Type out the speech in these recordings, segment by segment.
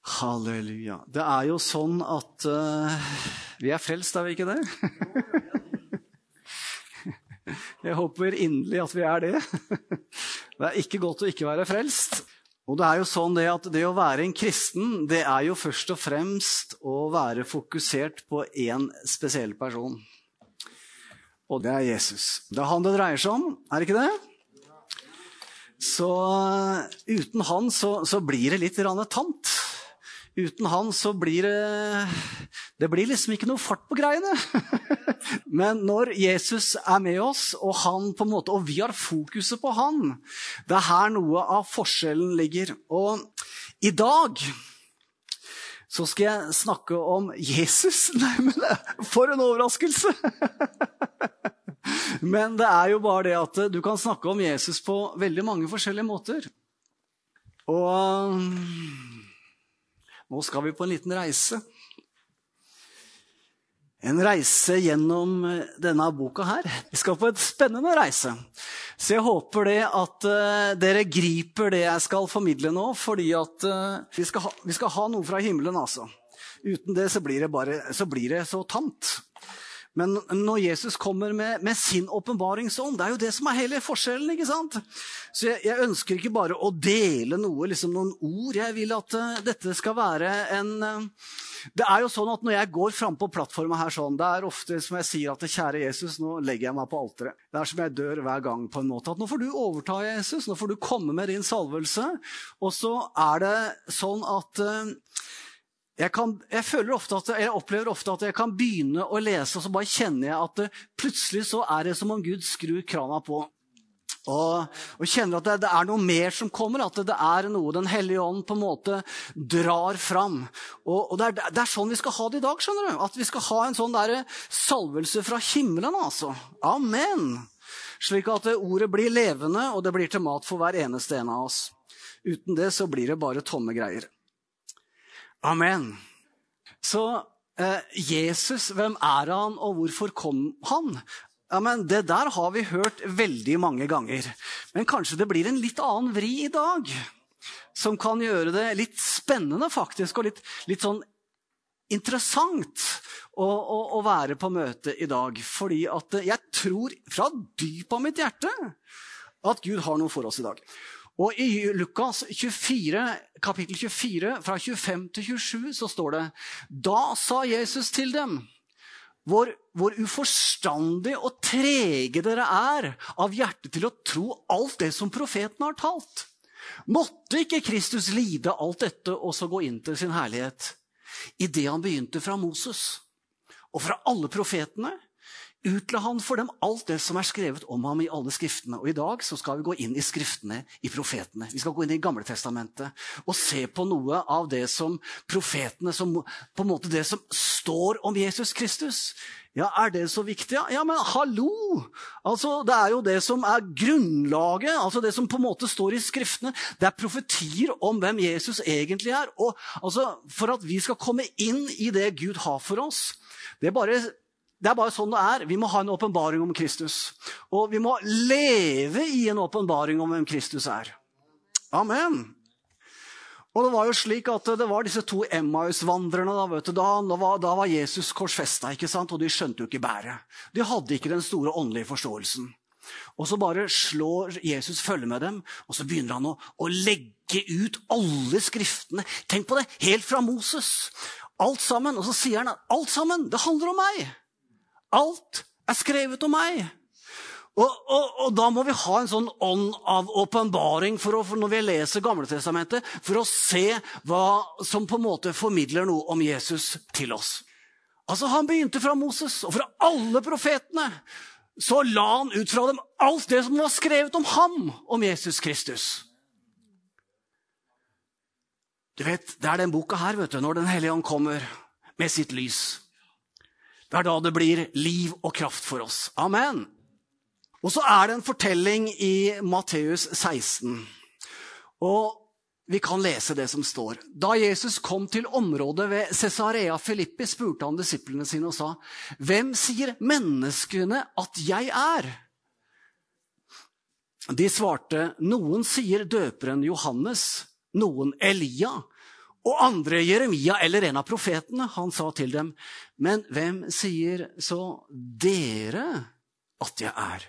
Halleluja. Det er jo sånn at uh, vi er frelst, er vi ikke det? Jeg håper inderlig at vi er det. Det er ikke godt å ikke være frelst. Og det er jo sånn det at det å være en kristen, det er jo først og fremst å være fokusert på én spesiell person. Og det er Jesus. Det er han det dreier seg om, er det ikke det? Så uten han så, så blir det litt tamt. Uten han så blir det Det blir liksom ikke noe fart på greiene. Men når Jesus er med oss, og, han på en måte, og vi har fokuset på han, det er her noe av forskjellen ligger. Og i dag så skal jeg snakke om Jesus. Nei, men for en overraskelse! Men det er jo bare det at du kan snakke om Jesus på veldig mange forskjellige måter. Og nå skal vi på en liten reise. En reise gjennom eh, denne boka her. Vi skal på et spennende reise. Så jeg håper det at uh, dere griper det jeg skal formidle nå, fordi at uh, vi, skal ha, vi, skal ha, noe fra himmelen, altså. Uten det så blir det, bare, så, blir det så tamt. Men når Jesus kommer med, med sin åpenbaringsånd, det er jo det som er hele forskjellen. ikke sant? Så jeg, jeg ønsker ikke bare å dele noe, liksom noen ord. Jeg vil at uh, dette skal være en uh, Det er jo sånn at når jeg går fram på plattforma her sånn, det er ofte som jeg sier at kjære Jesus, nå legger jeg meg på alteret. Det er som jeg dør hver gang på en måte. At nå får du overta, Jesus. Nå får du komme med din salvelse. Og så er det sånn at uh, jeg, kan, jeg, at, jeg, opplever ofte at jeg kan begynne å lese, og så bare kjenner jeg at det, plutselig så er det som om Gud skrur krana på. Og, og kjenner at det, det, er noe mer som kommer, at det, det, er noe Den hellige ånd på en måte drar fram. Og, og det, er, det, er, sånn vi skal ha det i dag. skjønner du? At vi skal ha en sånn der salvelse fra himmelen. altså. Amen! Slik at ordet blir levende, og det blir til mat for hver eneste en av oss. Uten det så blir det bare tomme greier. Amen. Så eh, Jesus, hvem er han, og hvorfor kom han? Ja, men Det der har vi hørt veldig mange ganger. Men kanskje det blir en litt annen vri i dag? Som kan gjøre det litt spennende faktisk, og litt, litt sånn interessant å, å, å, være på møte i dag. Fordi at jeg tror fra dypet av mitt hjerte at Gud har noe for oss i dag. Og I Lukas 24, kapittel 24, fra 25 til 27, så står det Da sa Jesus til dem hvor, hvor uforstandig og trege dere er av hjerte til å tro alt det som profeten har talt. Måtte ikke Kristus lide alt dette og så gå inn til sin herlighet? Idet han begynte fra Moses og fra alle profetene, utla han for dem alt det som er skrevet om ham i alle skriftene. Og I dag så skal vi gå inn i skriftene i profetene. Vi skal gå inn i Gamle Testamentet og se på noe av det som profetene som, På en måte det som står om Jesus Kristus. Ja, Er det så viktig? Ja, ja men hallo! Altså, Det er jo det som er grunnlaget, altså det som på en måte står i Skriftene. Det er profetier om hvem Jesus egentlig er. Og altså, For at vi skal komme inn i det Gud har for oss, det bare det er bare sånn det er. Vi må ha en åpenbaring om Kristus. Og vi må leve i en åpenbaring om hvem Kristus er. Amen. Og Det var jo slik at det var disse to Emmaus-vandrerne. Da, da, da, da, var Jesus korsfesta, og de skjønte jo ikke bæret. De hadde ikke den store åndelige forståelsen. Og så bare slår Jesus følge med dem, og så begynner han å, å legge ut alle skriftene. Tenk på det! Helt fra Moses. Alt sammen. Og så sier han alt sammen, det handler om meg. Alt er skrevet om meg. Og, og, og, da må vi ha en sånn ånd av åpenbaring når vi leser Gamletestamentet, for å se hva som på en måte formidler noe om Jesus til oss. Altså Han begynte fra Moses, og fra alle profetene så la han ut fra dem alt det som var skrevet om ham, om Jesus Kristus. Du vet, Det er den boka her, vet du, når Den hellige ånd kommer med sitt lys. Det er da det blir liv og kraft for oss. Amen. Og så er det en fortelling i Matteus 16. Og vi kan lese det som står. Da Jesus kom til området ved Cesarea Filippi, spurte han disiplene sine og sa, 'Hvem sier menneskene at jeg er?' De svarte, 'Noen sier døperen Johannes, noen Elia, og andre Jeremia eller en av profetene. Han sa til dem, men hvem sier så dere at jeg er?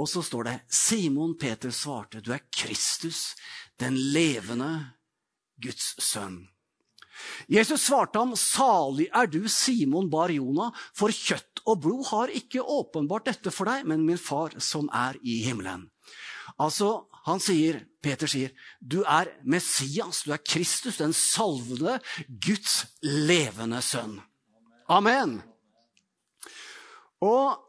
Og så står det, Simon Peter svarte, du er Kristus, den levende Guds sønn. Jesus svarte ham, salig er du, Simon bar Jona, for kjøtt og blod har ikke åpenbart dette for deg, men min far som er i himmelen. Altså, han sier, Peter sier, du er Messias, du er Kristus, den salvede, Guds levende sønn. Amen. Og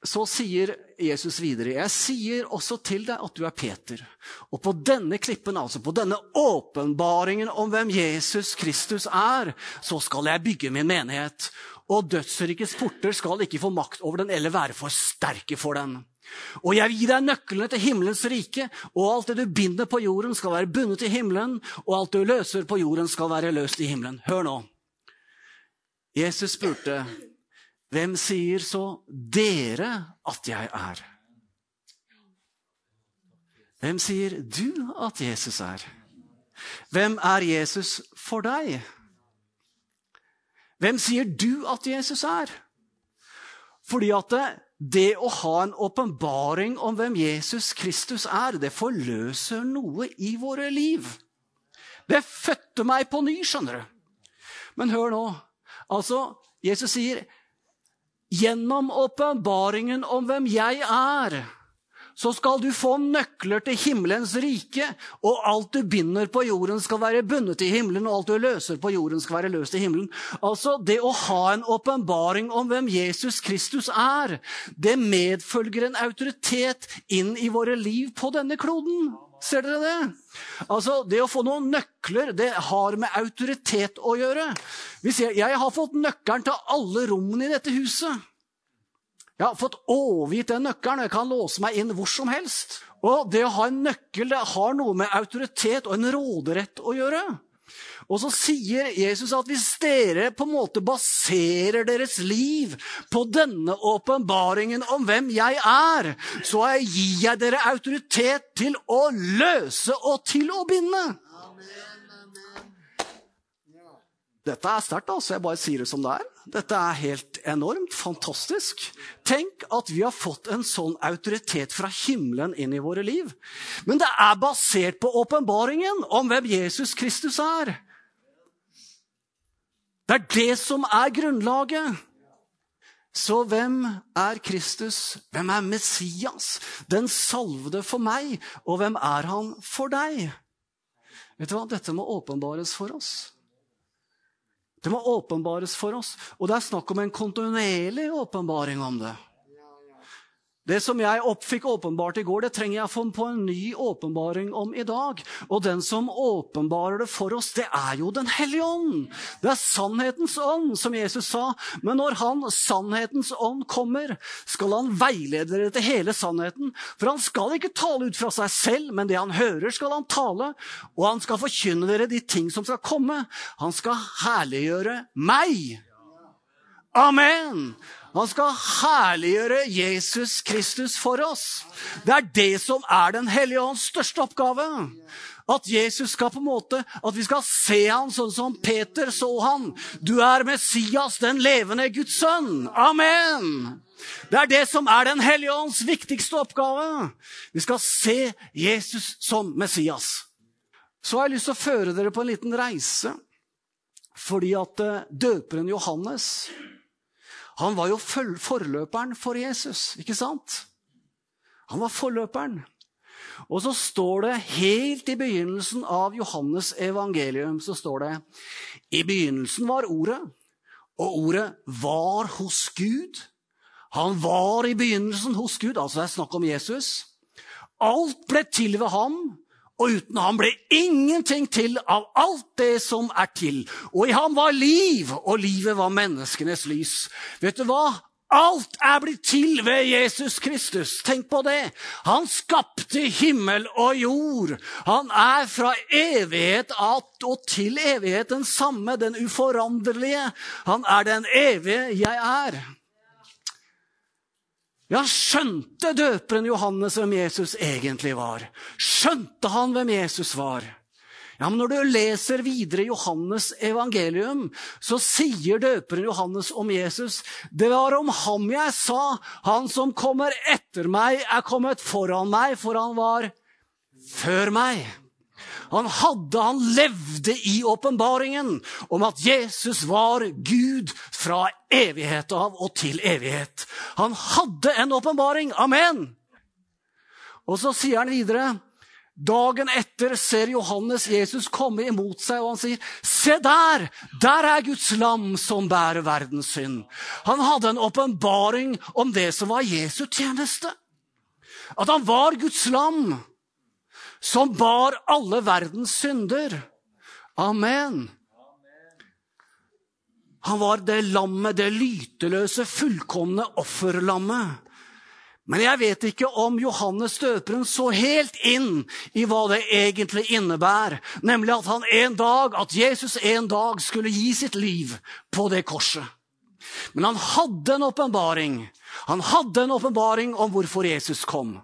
så sier Jesus videre, jeg sier også til deg at du er Peter. Og på denne klippen, altså på denne åpenbaringen om hvem Jesus Kristus er, så skal jeg bygge min menighet. Og dødsrikets porter skal ikke få makt over den eller være for sterke for den. Og jeg vil gi deg nøklene til himmelens rike, og alt det du binder på jorden, skal være bundet i himmelen, og alt du løser på jorden, skal være løst i himmelen. Hør nå. Jesus spurte, hvem sier så dere at jeg er? Hvem sier du at Jesus er? Hvem er Jesus for deg? Hvem sier du at Jesus er? Fordi at det, å ha en åpenbaring om hvem Jesus Kristus er, det forløser noe i våre liv. Det fødte meg på ny, skjønner du. Men hør nå. Altså, Jesus sier, 'Gjennom åpenbaringen om hvem jeg er' så skal du få nøkler til himmelens rike, og alt du binder på jorden, skal være bundet i himmelen, og alt du løser på jorden, skal være løst i himmelen. Altså, Det å ha en åpenbaring om hvem Jesus Kristus er, det medfølger en autoritet inn i våre liv på denne kloden. Ser dere det? Altså, Det å få noen nøkler det har med autoritet å gjøre. Jeg, jeg har fått nøkkelen til alle rommene i dette huset. Jeg har fått overgitt den nøkkelen, og jeg kan låse meg inn hvor som helst. Og det å ha en nøkkel det har noe med autoritet og en råderett å gjøre. Og så sier Jesus at hvis dere på en måte baserer deres liv på denne åpenbaringen om hvem jeg er, så gir jeg dere autoritet til å løse og til å binde. Dette er sterkt, altså. Jeg bare sier det som det er. Dette er helt enormt fantastisk. Tenk at vi har fått en sånn autoritet fra himmelen inn i våre liv. Men det er basert på åpenbaringen om hvem Jesus Kristus er. Det er det som er grunnlaget. Så hvem er Kristus? Hvem er Messias? Den salvede for meg. Og hvem er han for deg? Vet du hva? Dette må åpenbares for oss. Det må åpenbares for oss. Og det er snakk om en kontinuerlig åpenbaring om det. Det som jeg fikk åpenbart i går, det trenger jeg å få på en ny åpenbaring om i dag. Og den som åpenbarer det for oss, det er jo Den hellige ånd. Det er sannhetens ånd, som Jesus sa. Men når Han, sannhetens ånd, kommer, skal han veilede dere til hele sannheten. For han skal ikke tale ut fra seg selv, men det han hører, skal han tale. Og han skal forkynne dere de ting som skal komme. Han skal herliggjøre meg. Amen! Han skal herliggjøre Jesus Kristus for oss. Det er det som er Den hellige ånds største oppgave. At Jesus skal på en måte, at vi skal se han sånn som Peter så han. Du er Messias, den levende Guds sønn. Amen! Det er det som er Den hellige ånds viktigste oppgave. Vi skal se Jesus som Messias. Så har jeg lyst til å føre dere på en liten reise. Fordi at eh, døperen Johannes han var jo forløperen for Jesus, ikke sant? Han var forløperen. Og så står det helt i begynnelsen av Johannes evangelium så står det I begynnelsen var Ordet, og Ordet var hos Gud. Han var i begynnelsen hos Gud, altså det er snakk om Jesus. Alt ble til ved ham, og uten ham ble ingenting til av alt det som er til. Og i ham var liv, og livet var menneskenes lys. Vet du hva? Alt er blitt til ved Jesus Kristus. Tenk på det. Han skapte himmel og jord. Han er fra evighet og til evighet den samme, den uforanderlige. Han er den evige jeg er. Ja, skjønte døperen Johannes hvem Jesus egentlig var? Skjønte han hvem Jesus var? Ja, men Når du leser videre Johannes evangelium, så sier døperen Johannes om Jesus Det var om ham jeg sa, han som kommer etter meg, er kommet foran meg, for han var før meg. Han hadde, han levde i åpenbaringen om at Jesus var Gud fra evighet av og til evighet. Han hadde en åpenbaring. Amen! Og så sier han videre Dagen etter ser Johannes Jesus komme imot seg, og han sier, 'Se der! Der er Guds lam som bærer verdens synd.' Han hadde en åpenbaring om det som var Jesu tjeneste. At han var Guds lam som bar alle verdens synder. Amen. Han var det lammet, det lyteløse, fullkomne offerlammet. Men jeg vet ikke om Johannes døperen så helt inn i hva det egentlig innebærer, nemlig at han en dag, at Jesus en dag skulle gi sitt liv på det korset. Men han hadde en åpenbaring. Han hadde en åpenbaring om hvorfor Jesus kom.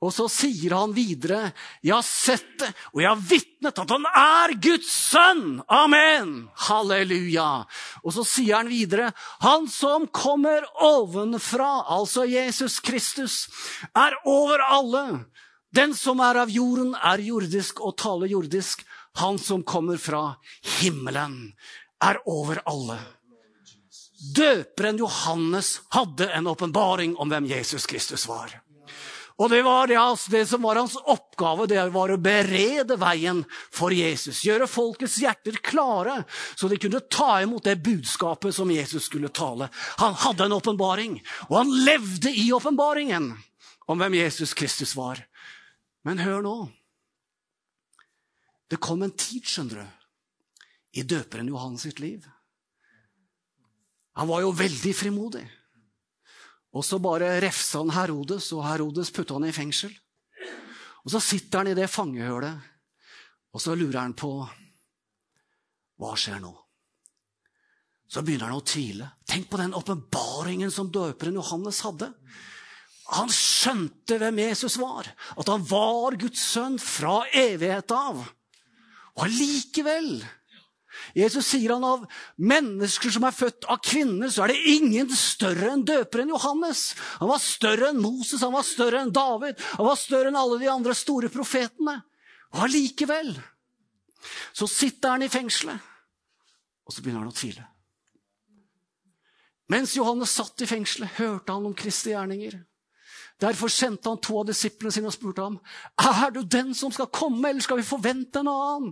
Og så sier han videre, 'Jeg har sett det, og jeg har vitnet at han er Guds sønn.' Amen! Halleluja. Og så sier han videre, 'Han som kommer ovenfra, altså Jesus Kristus, er over alle.' 'Den som er av jorden, er jordisk og taler jordisk.' 'Han som kommer fra himmelen, er over alle.' Døperen Johannes hadde en åpenbaring om hvem Jesus Kristus var. Og det, var det, det, som var hans oppgave, det var å berede veien for Jesus. Gjøre folkets hjerter klare, så de kunne ta imot det budskapet som Jesus skulle tale. Han hadde en åpenbaring, og han levde i åpenbaringen om hvem Jesus Kristus var. Men hør nå. Det kom en tid, skjønner du, i døperen Johan sitt liv. Han var jo veldig frimodig. Og så bare refsa han Herodes, og Herodes putta han i fengsel. Og så sitter han i det fangehølet, og så lurer han på hva skjer nå? Så begynner han å tvile. Tenk på den åpenbaringen som døperen Johannes hadde. Han skjønte hvem Jesus var, at han var Guds sønn fra evighet av. Og allikevel Jesus sier han av mennesker som er født av kvinner, så er det ingen større enn døperen Johannes. Han var større enn Moses, han var større enn David, han var større enn alle de andre store profetene. Og allikevel så sitter han i fengselet, og så begynner han å tvile. Mens Johannes satt i fengselet, hørte han om Kristi gjerninger. Derfor sendte han to av disiplene sine og spurte ham er du den som skal komme, eller skal vi forvente en annen.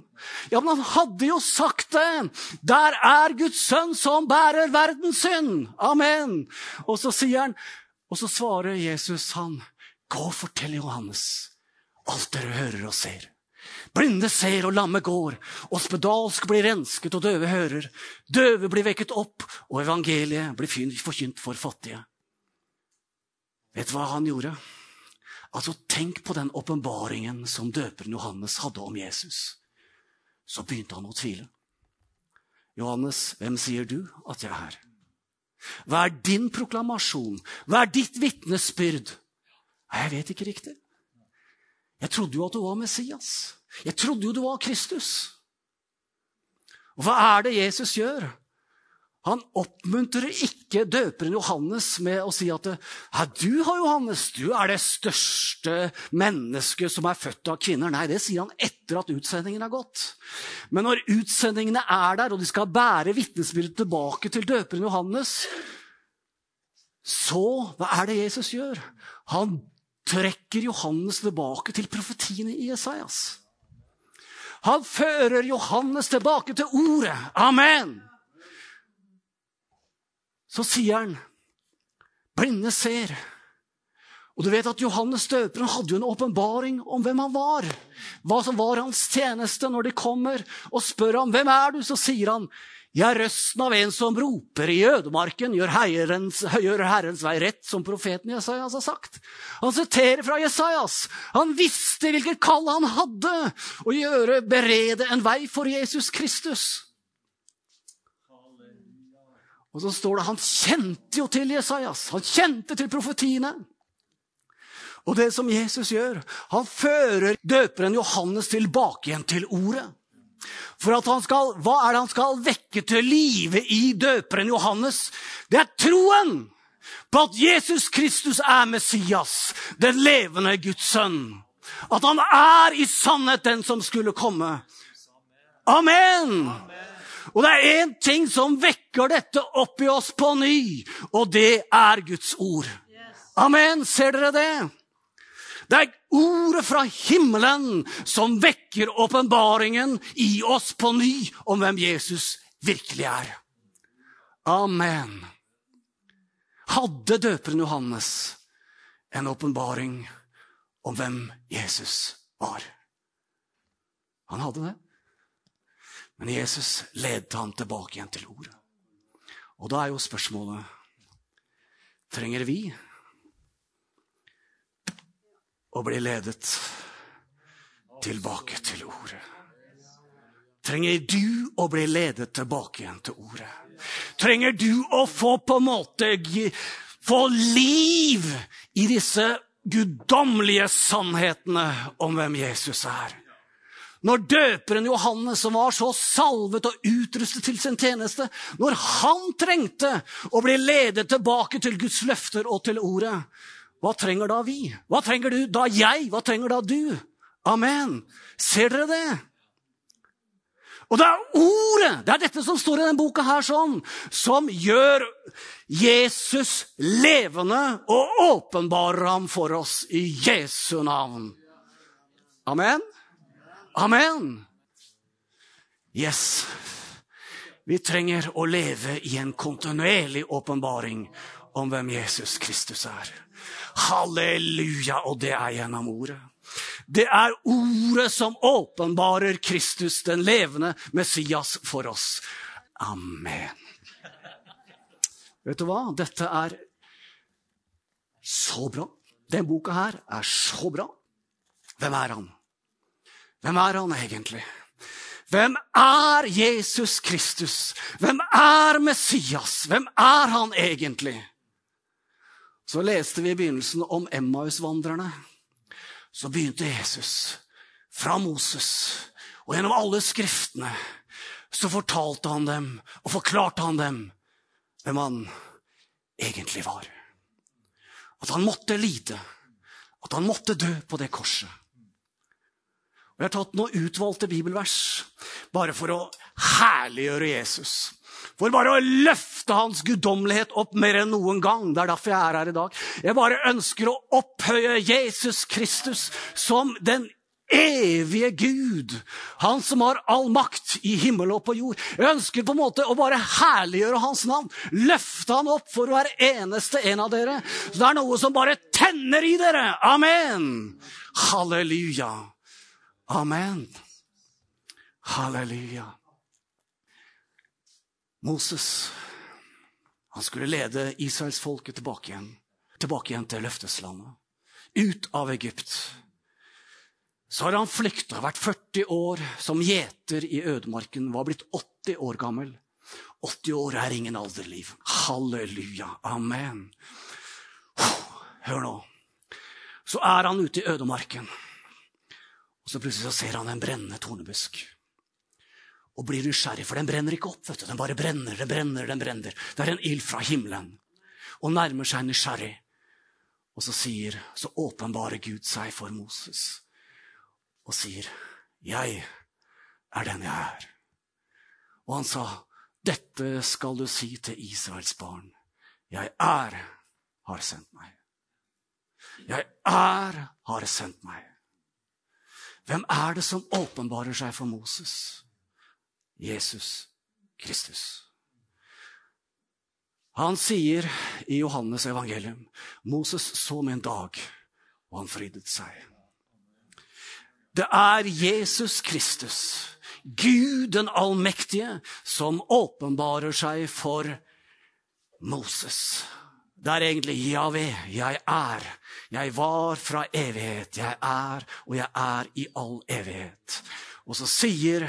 Ja, men han hadde jo sagt det! Der er Guds sønn som bærer verdens synd! Amen! Og så sier han, og så svarer Jesus han, gå og fortell Johannes alt dere hører og ser. Blinde ser og lamme går, og spedalsk blir rensket og døve hører. Døve blir vekket opp, og evangeliet blir forkynt for fattige. Vet du hva han gjorde? Altså, Tenk på den åpenbaringen som døperen Johannes hadde om Jesus. Så begynte han å tvile. Johannes, hvem sier du at jeg er? Hva er din proklamasjon? Hva er ditt vitnesbyrd? Jeg vet ikke riktig. Jeg trodde jo at du var Messias. Jeg trodde jo du var Kristus. Og hva er det Jesus gjør? Han oppmuntrer ikke døperen Johannes med å si at ja, du Johannes, du er det største mennesket som er født av kvinner. Nei, det sier han etter at utsendingen er gått. Men når utsendingene er der, og de skal bære vitnesbyrdet tilbake til døperen Johannes, så hva er det Jesus gjør? Han trekker Johannes tilbake til profetiene i Jesajas. Han fører Johannes tilbake til ordet. Amen! Så sier han blinde ser. Og du vet at Johannes døperen hadde jo en åpenbaring om hvem han var. Hva som var hans tjeneste når de kommer og spør ham hvem er du, så sier han jeg er røsten av en som roper i ødemarken, gjør herrens, gjør herrens vei rett, som profeten Jesajas har sagt. Han siterer fra Jesajas. Han visste hvilket kall han hadde, å gjøre, berede en vei for Jesus Kristus. Og så står det han kjente jo til Jesajas. Han kjente til profetiene. Og det som Jesus gjør, han fører døperen Johannes tilbake igjen til ordet. For at han skal, Hva er det han skal vekke til live i døperen Johannes? Det er troen på at Jesus Kristus er Messias, den levende Guds sønn. At han er i sannhet den som skulle komme. Amen! Og det er én ting som vekker dette opp i oss på ny, og det er Guds ord. Amen! Ser dere det? Det er ordet fra himmelen som vekker åpenbaringen i oss på ny om hvem Jesus virkelig er. Amen. Hadde døperen Johannes en åpenbaring om hvem Jesus var? Han hadde det. Men Jesus ledet ham tilbake igjen til ordet. Og da er jo spørsmålet trenger vi å bli ledet tilbake til ordet? Trenger du å bli ledet tilbake igjen til ordet? Trenger du å få på en måte få liv i disse guddommelige sannhetene om hvem Jesus er? Når døperen Johannes, som var så salvet og utrustet til sin tjeneste, når han trengte å bli ledet tilbake til Guds løfter og til ordet, hva trenger da vi? Hva trenger du da jeg? Hva trenger da du? Amen. Ser dere det? Og det er ordet, det er dette som står i denne boka her sånn, som gjør Jesus levende og åpenbarer ham for oss i Jesu navn. Amen. Amen! Yes. Vi trenger å leve i en kontinuerlig åpenbaring om hvem Jesus Kristus er. Halleluja! Og det er gjennom ordet. Det er ordet som åpenbarer Kristus, den levende Messias, for oss. Amen. Vet du hva? Dette er så bra. Den boka her er så bra. Hvem er han? Hvem er han egentlig? Hvem er Jesus Kristus? Hvem er Messias? Hvem er han egentlig? Så leste vi i begynnelsen om Emmaus-vandrerne. Så begynte Jesus fra Moses, og gjennom alle skriftene så fortalte han dem og forklarte han dem hvem han egentlig var. At han måtte lide, at han måtte dø på det korset. Jeg har tatt noen utvalgte bibelvers bare for å herliggjøre Jesus. For bare å løfte hans guddommelighet opp mer enn noen gang. Det er derfor jeg er her i dag. Jeg bare ønsker å opphøye Jesus Kristus som den evige Gud. Han som har all makt i himmel og på jord. Jeg ønsker på en måte å bare herliggjøre hans navn. Løfte han opp for hver eneste en av dere. Så det er noe som bare tenner i dere. Amen. Halleluja. Amen. Halleluja. Moses han skulle lede israelsfolket tilbake igjen, tilbake igjen til løfteslandet. Ut av Egypt. Så har han flykta, vært 40 år som gjeter i ødemarken, var blitt 80 år gammel. 80 år er ingen alderliv. Halleluja. Amen. Hør nå. Så er han ute i ødemarken. Og så plutselig så ser han en brennende tornebusk. Og blir nysgjerrig, for den brenner ikke opp. vet du. Den bare brenner, den brenner, den brenner. Det er en ild fra himmelen. Og nærmer seg nysgjerrig. Og så sier, så åpenbarer Gud seg for Moses og sier, 'Jeg er den jeg er'. Og han sa, 'Dette skal du si til Israels barn. Jeg er har sendt meg.' Jeg er har sendt meg. Hvem er det som åpenbarer seg for Moses? Jesus Kristus. Han sier i Johannes evangelium Moses så med en dag, og han frydet seg. Det er Jesus Kristus, Gud den allmektige, som åpenbarer seg for Moses. Det er egentlig Javé, jeg er. Jeg var fra evighet. Jeg er, og jeg er i all evighet. Og så sier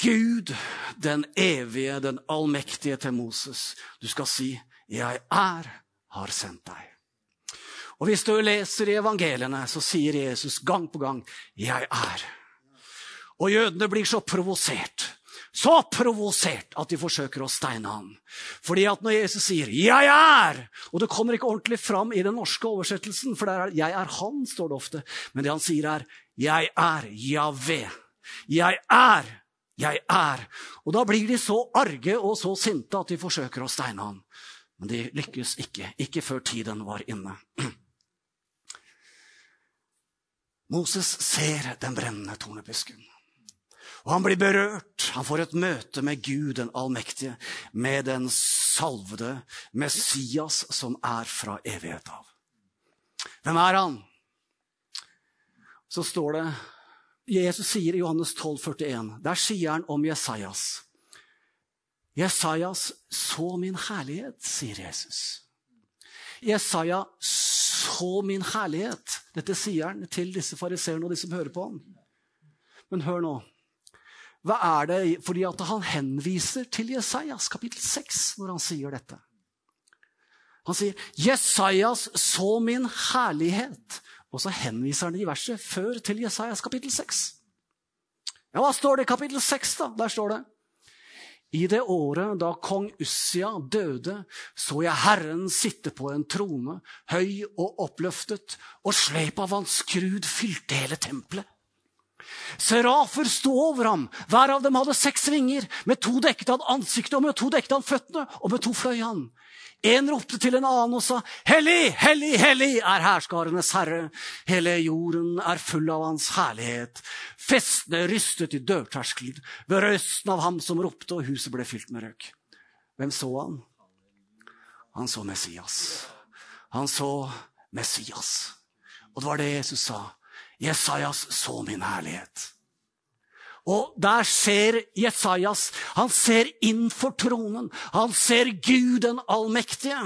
Gud, den evige, den allmektige, til Moses, du skal si, 'Jeg er, har sendt deg'. Og hvis du leser i evangeliene, så sier Jesus gang på gang 'Jeg er'. Og jødene blir så provosert. Så provosert at de forsøker å steine ham. Fordi at når Jesus sier 'Jeg er', og det kommer ikke ordentlig fram i den norske oversettelsen, for er 'Jeg er Han', står det ofte, men det han sier er 'Jeg er Javé'. Jeg er, jeg er. Og da blir de så arge og så sinte at de forsøker å steine ham. Men de lykkes ikke. Ikke før tiden var inne. Moses ser den brennende tornebusken. Og han blir berørt. Han får et møte med Gud den allmektige, med den salvede Messias som er fra evighet av. Hvem er han? Så står det Jesus sier i Johannes 12, 41, Der sier han om Jesajas. Jesajas så min herlighet, sier Jesus. Jesaja så min herlighet. Dette sier han til disse fariseerne og de som hører på ham. Men hør nå. Hva er det? Fordi han henviser til Jesajas kapittel 6 når han sier dette. Han sier 'Jesajas så min herlighet'. Og så henviser han i verset før til Jesajas kapittel 6. Ja, Hva står det i kapittel 6? da? Der står det i det året da kong Ussia døde, så jeg Herren sitte på en trone, høy og oppløftet, og sleip av hans skrud fylte hele tempelet. Serafer sto over ham, hver av dem hadde seks vinger, med to dekket han ansiktet og med to dekket han føttene, og med to fløy han. En ropte til en annen og sa, Hellig, hellig, hellig er herskarenes herre. Hele jorden er full av hans herlighet. Festene rystet i dørterskelen ved røsten av ham som ropte, og huset ble fylt med røk. Hvem så han? Han så Messias. Han så Messias. Og det var det Jesus sa. Jesajas så min herlighet. Og der ser Jesajas Han ser inn for tronen. Han ser Gud den allmektige.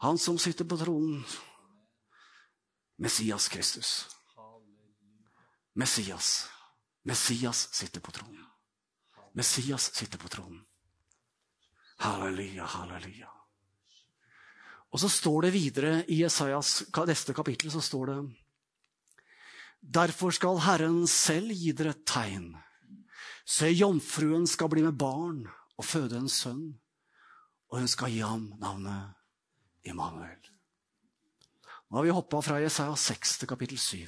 Han som sitter på tronen. Messias Kristus. Messias. Messias sitter på tronen. Messias sitter på tronen. Halleluja, halleluja. Og så står det videre i Jesajas neste kapittel så står det Derfor skal Herren selv gi dere et tegn. Se, jomfruen skal bli med barn og føde en sønn, og hun skal gi ham navnet Immanuel. Nå har vi hoppa fra Jesaja 6 til kapittel 7.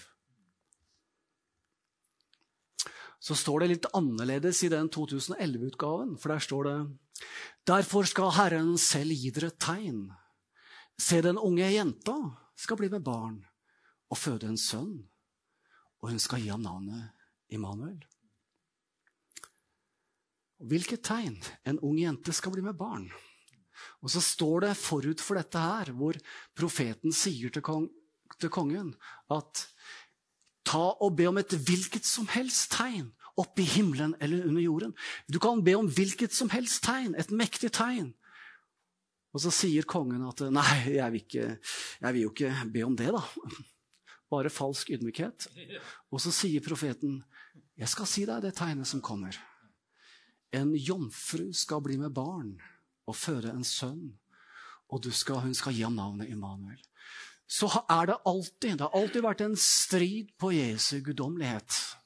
Så står det litt annerledes i den 2011-utgaven, for der står det Derfor skal Herren selv gi dere et tegn. Se, den unge jenta skal bli med barn og føde en sønn og hun skal gi ham navnet Immanuel. Hvilket tegn? En ung jente skal bli med barn. Og så står det forut for dette her, hvor profeten sier til, kong, til kongen at ta og be om et hvilket som helst tegn oppe i himmelen eller under jorden. Du kan be om hvilket som helst tegn, et mektig tegn. Og så sier kongen at nei, jeg vil, ikke, jeg vil jo ikke be om det, da. Bare falsk ydmykhet. Og så sier profeten, 'Jeg skal si deg det tegnet som kommer.' En jomfru skal bli med barn og føde en sønn, og skal, hun skal gi ham navnet Immanuel. Så er det alltid Det har alltid vært en strid på Jesu guddommelighet.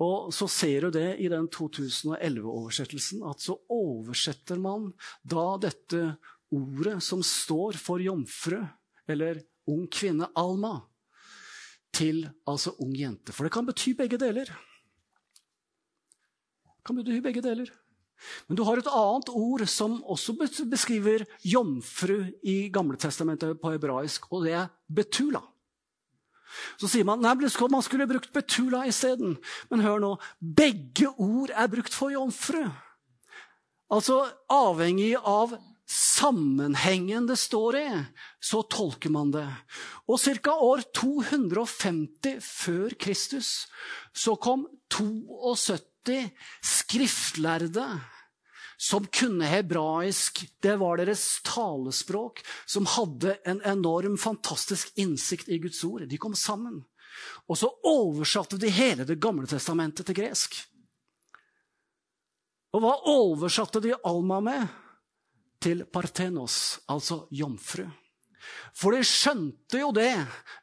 Og så ser du det i den 2011-oversettelsen, at så oversetter man da dette ordet som står for jomfru, eller ung kvinne, Alma, til altså ung jente. For det kan bety begge deler. Det kan bety begge deler. Men du har et annet ord som også beskriver jomfru i Gamletestamentet på hebraisk, og det er betula. Så sier man nei, man skulle brukt betula isteden. Men hør nå, begge ord er brukt for jomfru. Altså avhengig av sammenhengen det står i, så tolker man det. Og ca. år 250 før Kristus så kom 72 skriftlærde som kunne hebraisk. Det var deres talespråk, som hadde en enorm, fantastisk innsikt i Guds ord. De kom sammen. Og så oversatte de hele Det gamle testamentet til gresk. Og hva oversatte de Alma med? Til partenos, altså jomfru. For de skjønte jo det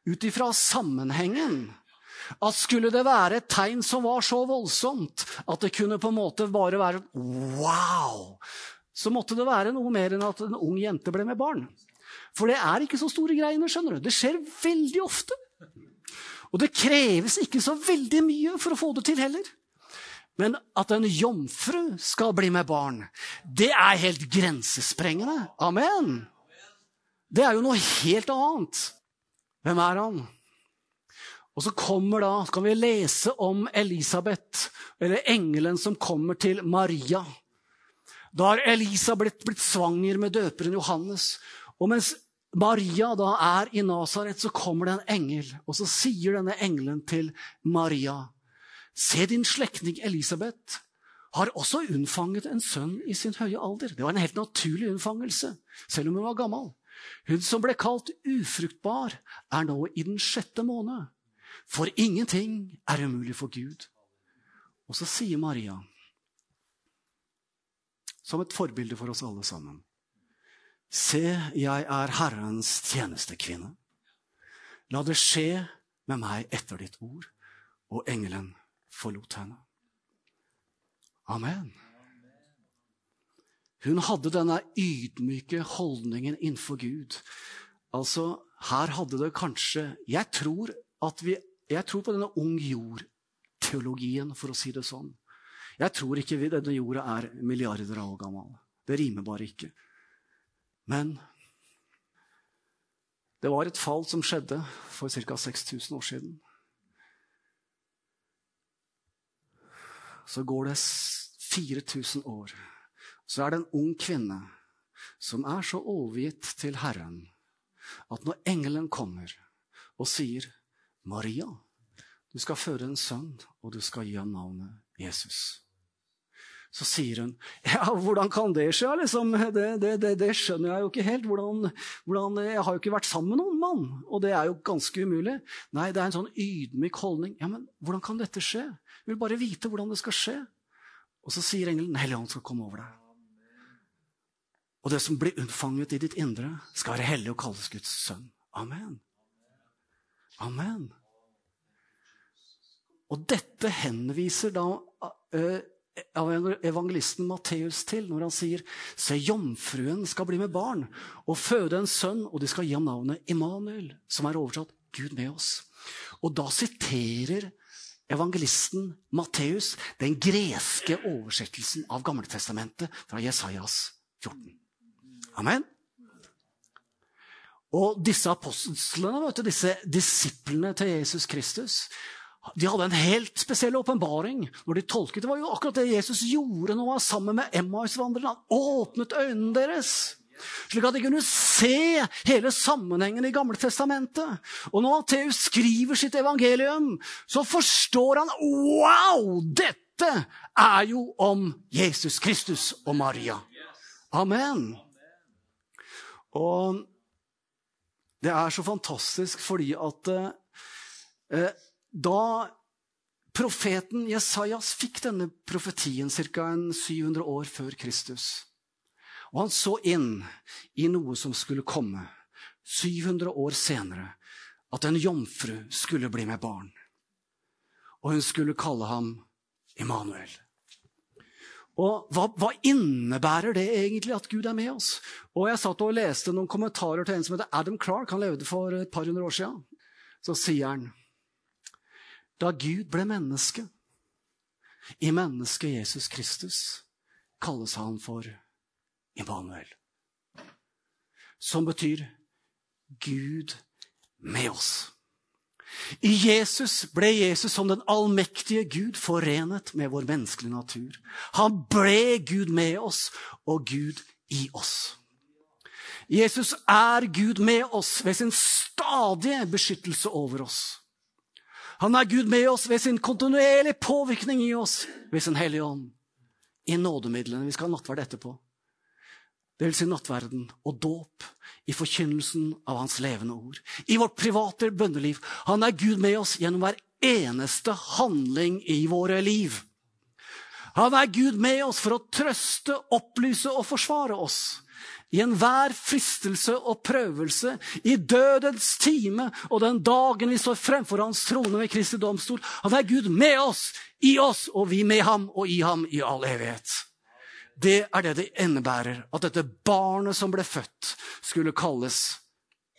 ut ifra sammenhengen. At skulle det være et tegn som var så voldsomt at det kunne på en måte bare være wow, så måtte det være noe mer enn at en ung jente ble med barn. For det er ikke så store greiene. skjønner du. Det skjer veldig ofte. Og det kreves ikke så veldig mye for å få det til heller. Men at en jomfru skal bli med barn, det er helt grensesprengende. Amen. Det er jo noe helt annet. Hvem er han? Og så kommer da, så kan vi lese om Elisabeth, eller engelen som kommer til Maria. Da har Elisabeth blitt svanger med døperen Johannes. Og mens Maria da er i Nasaret, så kommer det en engel, og så sier denne engelen til Maria Se, din slektning Elisabeth har også unnfanget en sønn i sin høye alder. Det var en helt naturlig unnfangelse, selv om hun var gammel. Hun som ble kalt ufruktbar, er nå i den sjette måned. For ingenting er umulig for Gud. Og så sier Maria, som et forbilde for oss alle sammen Se, jeg er Herrens tjenestekvinne. La det skje med meg etter ditt ord. Og engelen forlot henne. Amen. Hun hadde denne ydmyke holdningen innenfor Gud. Altså, her hadde det kanskje Jeg tror, vi, jeg tror på denne ung jord-teologien, for å si det sånn. Jeg tror ikke vi, denne jorda er milliarder av år gammel. Det rimer bare ikke. Men det var et fall som skjedde for ca. 6000 år siden. Så går det 4000 år. Så er det en ung kvinne som er så overgitt til Herren at når engelen kommer og sier, 'Maria, du skal føre en sønn, og du skal gi ham navnet Jesus', så sier hun, 'Ja, hvordan kan det skje?' Liksom? Det, det, det, det, skjønner jeg jo ikke helt. Hvordan, hvordan, jeg har jo ikke vært sammen med noen mann, og det er jo ganske umulig. Nei, det er en sånn ydmyk holdning. Ja, men hvordan kan dette skje? Jeg vil bare vite hvordan det skal skje. Og så sier engelen Den hellige ånd skal komme over deg. Og det som blir unnfanget i ditt indre, skal være hellig og kalles Guds sønn. Amen. Amen. Og dette henviser da uh, evangelisten Matteus til når han sier Se, jomfruen skal bli med barn og føde en sønn, og de skal gi ham navnet Immanuel, som er oversatt Gud med oss. Og da siterer evangelisten Matteus den greske oversettelsen av Gamletestamentet fra Jesajas 14. Amen. Og disse apostlene, du, disse disiplene til Jesus Kristus, de hadde en helt spesiell åpenbaring når de tolket. Det var jo akkurat det Jesus gjorde nå sammen med Emmaus-vandrerne. Han åpnet øynene deres. Slik at de kunne se hele sammenhengen i Gamle Testamentet. Og når Matteus skriver sitt evangelium, så forstår han Wow! Dette er jo om Jesus Kristus og Maria. Amen. Og det er så fantastisk fordi at eh, da profeten Jesajas fikk denne profetien ca. 700 år før Kristus og han så inn i noe som skulle komme 700 år senere. At en jomfru skulle bli med barn. Og hun skulle kalle ham Immanuel. Og hva, hva, innebærer det egentlig at Gud er med oss? Og Jeg satt og leste noen kommentarer til en som heter Adam Clark. Han levde for et par hundre år siden. Så sier han da Gud ble menneske, i mennesket Jesus Kristus, kalles han for Immanuel. Som betyr Gud med oss. I Jesus ble Jesus som den allmektige Gud forenet med vår menneskelige natur. Han ble Gud med oss og Gud i oss. Jesus er Gud med oss ved sin stadige beskyttelse over oss. Han er Gud med oss ved sin kontinuerlige påvirkning i oss ved sin Hellige Ånd. I nådemidlene. Vi skal ha nattverd etterpå det vil si nattverden, og dåp i forkynnelsen av Hans levende ord. I vårt private bønneliv. Han er Gud med oss gjennom hver eneste handling i våre liv. Han er Gud med oss for å trøste, opplyse og forsvare oss. I enhver fristelse og prøvelse, i dødens time og den dagen vi står fremfor Hans trone ved Kristi domstol. Han er Gud med oss, i oss, og vi med ham og i ham i all evighet. Det er det det innebærer at dette barnet som ble født, skulle kalles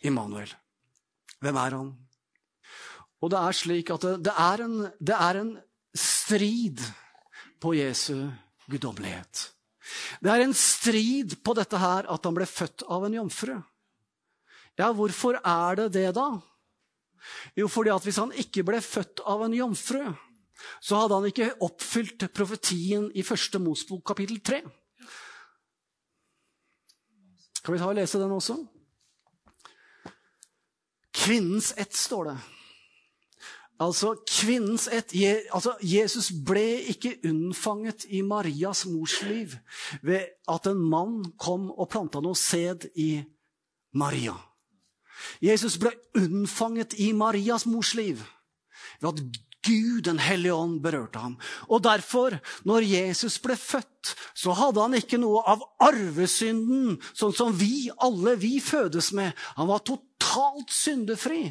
Immanuel. Hvem er han? Og det er slik at det, det, er, en, det er en strid på Jesu guddommelighet. Det er en strid på dette her at han ble født av en jomfru. Ja, hvorfor er det det, da? Jo, fordi at hvis han ikke ble født av en jomfru, så hadde han ikke oppfylt profetien i første Mosbok kapittel 3. Kan vi ta og lese den også? Kvinnens ett, står det. Altså, kvinnens ett altså, Jesus ble ikke unnfanget i Marias mors liv ved at en mann kom og planta noe sæd i Maria. Jesus ble unnfanget i Marias mors liv ved at Gud, Den hellige ånd, berørte ham. Og derfor, når Jesus ble født, så hadde han ikke noe av arvesynden, sånn som vi alle vi fødes med. Han var totalt syndefri,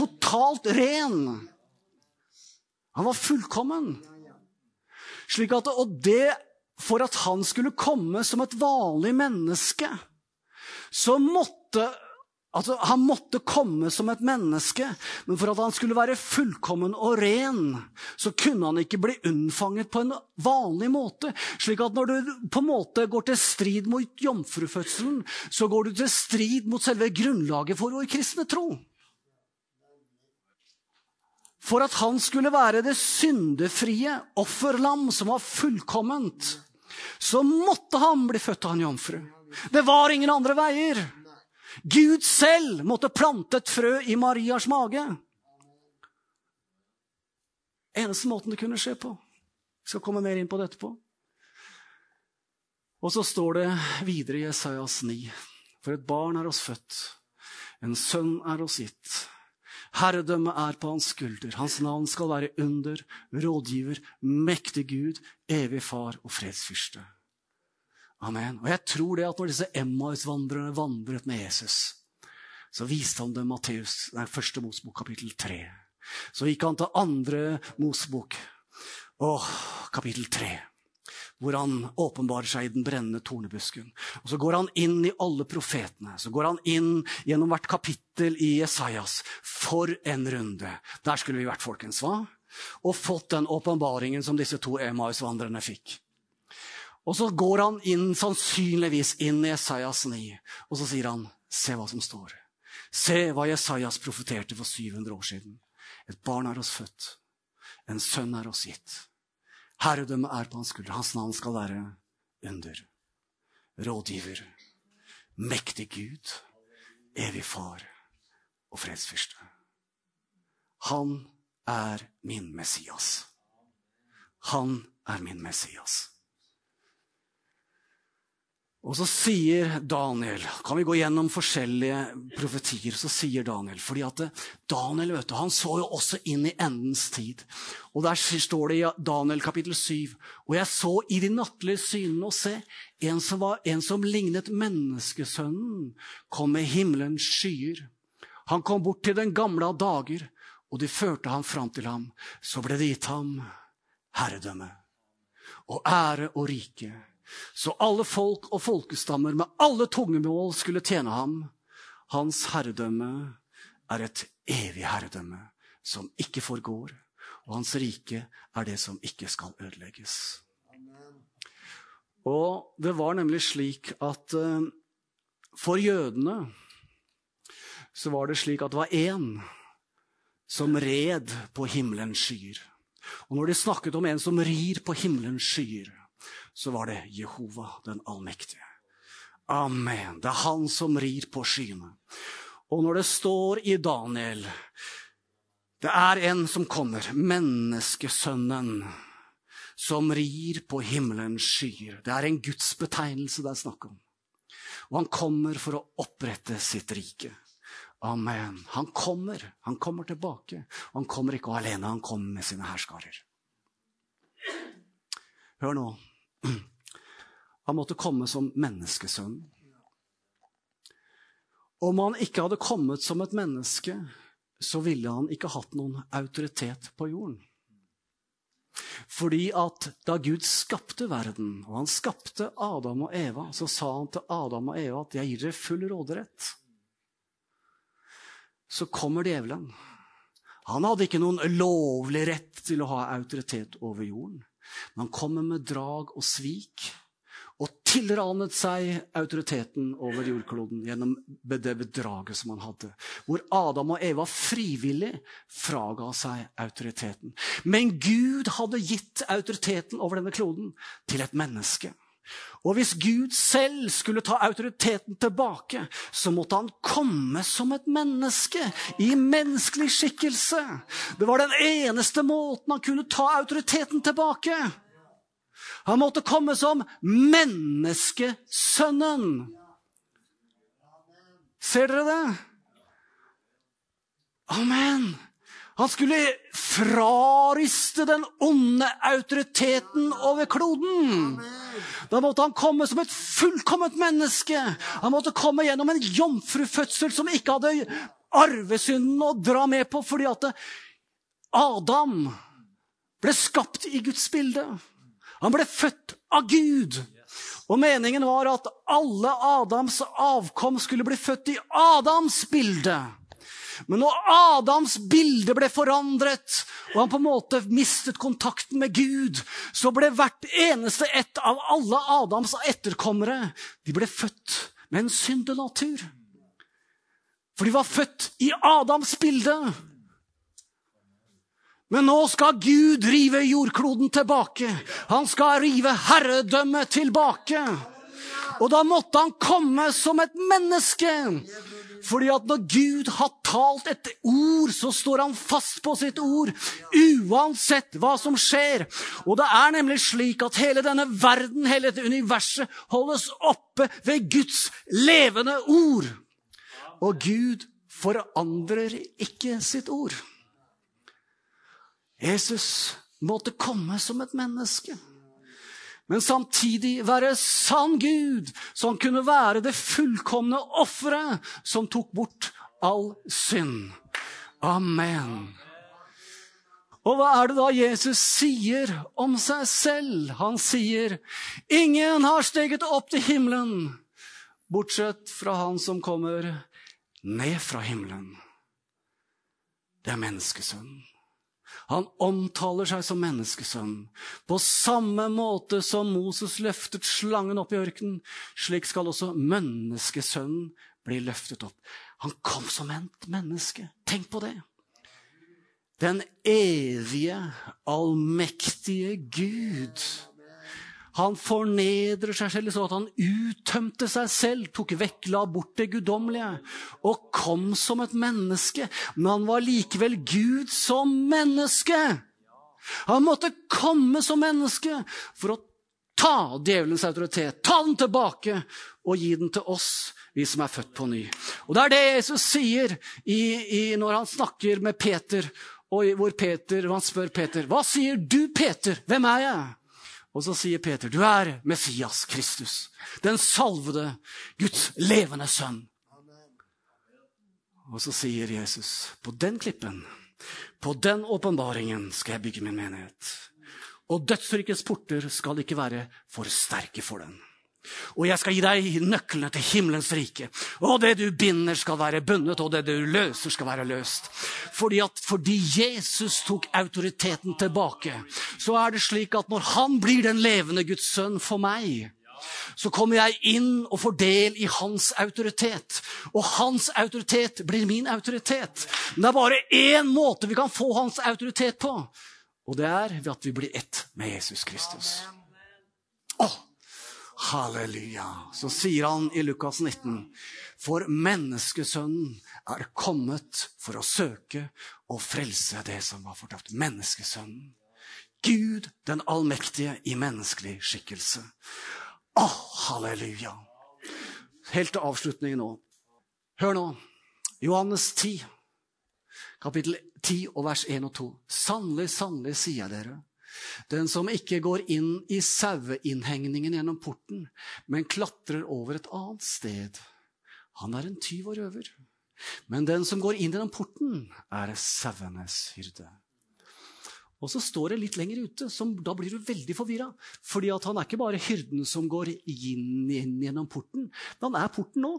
totalt ren. Han var fullkommen. Slik at, og det For at han skulle komme som et vanlig menneske, så måtte altså, Han måtte komme som et menneske, men for at han skulle være fullkommen og ren, så kunne han ikke bli unnfanget på en vanlig måte. Slik at når du på en måte går til strid mot jomfrufødselen, så går du til strid mot selve grunnlaget for vår kristne tro for at han skulle være det syndefrie offerlam som var fullkomment, så måtte han bli født av en jomfru. Det var ingen andre veier. Gud selv måtte plante et frø i Marias mage. Eneste måten det kunne skje på. Jeg skal komme mer inn på det etterpå. Og så står det videre i Jesajas 9.: For et barn er oss født, en sønn er oss gitt. Herredømmet er på hans skulder. Hans navn skal være under, rådgiver, mektig Gud, evig far og fredsfyrste. Amen. Og jeg tror det at når disse Emmaus-vandrerne vandret med Jesus, så viste han dem Matteus, den første Mosbok, kapittel 3. Så gikk han til andre Mosbok, åh, kapittel 3 hvor han åpenbarer seg i den brennende tornebusken. Og Så går han inn i alle profetene. Så går han inn gjennom hvert kapittel i Jesajas. For en runde! Der skulle vi vært, folkens. hva? Og fått den åpenbaringen som disse to Emaus-vandrerne fikk. Og så går han inn, sannsynligvis inn i Jesajas 9, og så sier han, se hva som står. Se hva Jesajas profeterte for 700 år siden. Et barn er oss født. En sønn er oss gitt. Herredømmet er på hans skulder. Hans navn skal være under. Rådgiver. Mektig Gud. Evig far og fredsfyrste. Han er min Messias. Han er min Messias. Og så sier Daniel Kan vi gå gjennom forskjellige profetier? Så sier Daniel fordi at Daniel vet du, han så jo også inn i endens tid. Og Der står det i Daniel kapittel 7.: Og jeg så i de nattlige synene og se, en som, var, en som lignet menneskesønnen, kom med himmelens skyer. Han kom bort til den gamle av dager, og de førte ham fram til ham. Så ble det gitt ham herredømme og ære og rike så alle folk og folkestammer med alle tungemål skulle tjene ham. Hans herredømme er et evig herredømme som ikke forgår, og hans rike er det som ikke skal ødelegges. Og det var nemlig slik at uh, for jødene så var det slik at det var én som red på himmelens skyer. Og når de snakket om en som rir på himmelens skyer, så var det Jehova den allmektige. Amen. Det er han som rir på skyene. Og når det står i Daniel Det er en som kommer, menneskesønnen, som rir på himmelens skyer. Det er en Guds betegnelse det er snakk om. Og han kommer for å opprette sitt rike. Amen. Han kommer. Han kommer tilbake. Han kommer ikke alene, han kommer med sine herskarer. Hør nå. Han måtte komme som menneskesønn. Om han ikke hadde kommet som et menneske, så ville han ikke hatt noen autoritet på jorden. Fordi at da Gud skapte verden, og han skapte Adam og Eva, så sa han til Adam og Eva at 'jeg gir dere full råderett'. Så kommer djevelen. Han hadde ikke noen lovlig rett til å ha autoritet over jorden. Men han kommer med drag og svik og tilranet seg autoriteten over jordkloden gjennom det bedraget som han hadde. Hvor Adam og Eva frivillig fraga seg autoriteten. Men Gud hadde gitt autoriteten over denne kloden til et menneske. Og hvis Gud selv skulle ta autoriteten tilbake, så måtte han komme som et menneske, i menneskelig skikkelse. Det var den eneste måten han kunne ta autoriteten tilbake. Han måtte komme som menneskesønnen. Ser dere det? Amen. Han skulle frariste den onde autoriteten over kloden. Da måtte han komme som et fullkomment menneske. Han måtte komme gjennom en jomfrufødsel som ikke hadde arvesynden å dra med på, fordi at Adam ble skapt i Guds bilde. Han ble født av Gud. Og meningen var at alle Adams avkom skulle bli født i Adams bilde. Men når Adams bilde ble forandret, og han på en måte mistet kontakten med Gud, så ble hvert eneste ett av alle Adams etterkommere de ble født med en syndenatur. For de var født i Adams bilde. Men nå skal Gud rive jordkloden tilbake. Han skal rive herredømmet tilbake. Og da måtte han komme som et menneske. Fordi at når Gud har talt et ord, så står han fast på sitt ord. Uansett hva som skjer. Og det er nemlig slik at hele denne verden, hele dette universet, holdes oppe ved Guds levende ord. Og Gud forandrer ikke sitt ord. Jesus måtte komme som et menneske. Men samtidig være sann Gud, som kunne være det fullkomne offeret som tok bort all synd. Amen. Og hva er det da Jesus sier om seg selv? Han sier, 'Ingen har steget opp til himmelen, bortsett fra Han som kommer ned fra himmelen.' Det er menneskesønnen. Han omtaler seg som menneskesønn. På samme måte som Moses løftet slangen opp i ørkenen, slik skal også menneskesønnen bli løftet opp. Han kom som et menneske. Tenk på det. Den evige, allmektige Gud han fornedrer seg selv så at han uttømte seg selv, tok vekk, la bort det guddommelige, og kom som et menneske. Men han var likevel Gud som menneske. Han måtte komme som menneske for å ta djevelens autoritet, ta den tilbake og gi den til oss, vi som er født på ny. Og Det er det Jesus sier i, i, når han snakker med Peter, hvor Peter, han spør Peter, 'Hva sier du, Peter? Hvem er jeg?' Og så sier Peter, 'Du er Messias Kristus, den salvede, Guds levende sønn'. Og så sier Jesus, 'På den klippen, på den åpenbaringen, skal jeg bygge min menighet.' Og dødsrykets porter skal ikke være for sterke for den. Og jeg skal gi deg nøklene til himmelens rike. Og det du binder, skal være bundet, og det du løser, skal være løst. Fordi, at, fordi Jesus tok autoriteten tilbake, så er det slik at når han blir den levende Guds sønn for meg, så kommer jeg inn og får del i hans autoritet. Og hans autoritet blir min autoritet. Men det er bare én måte vi kan få hans autoritet på, og det er ved at vi blir ett med Jesus Kristus. Åh, Halleluja. Så sier han i Lukas 19.: For menneskesønnen er kommet for å søke og frelse det som var fortapt. Menneskesønnen. Gud den allmektige i menneskelig skikkelse. Å, halleluja. Helt til avslutning nå. Hør nå. Johannes 10, kapittel 10 og vers 1 og 2. Sannelig, sannelig, sier jeg dere. Den som ikke går inn i saueinnhegningen gjennom porten, men klatrer over et annet sted. han er en tyv og røver. Men den som går inn gjennom porten, er sauenes hyrde. Og så står det litt lenger ute, som, da blir du veldig forvirra. Fordi han er ikke bare hyrden som går inn, inn gjennom porten, men han er porten nå.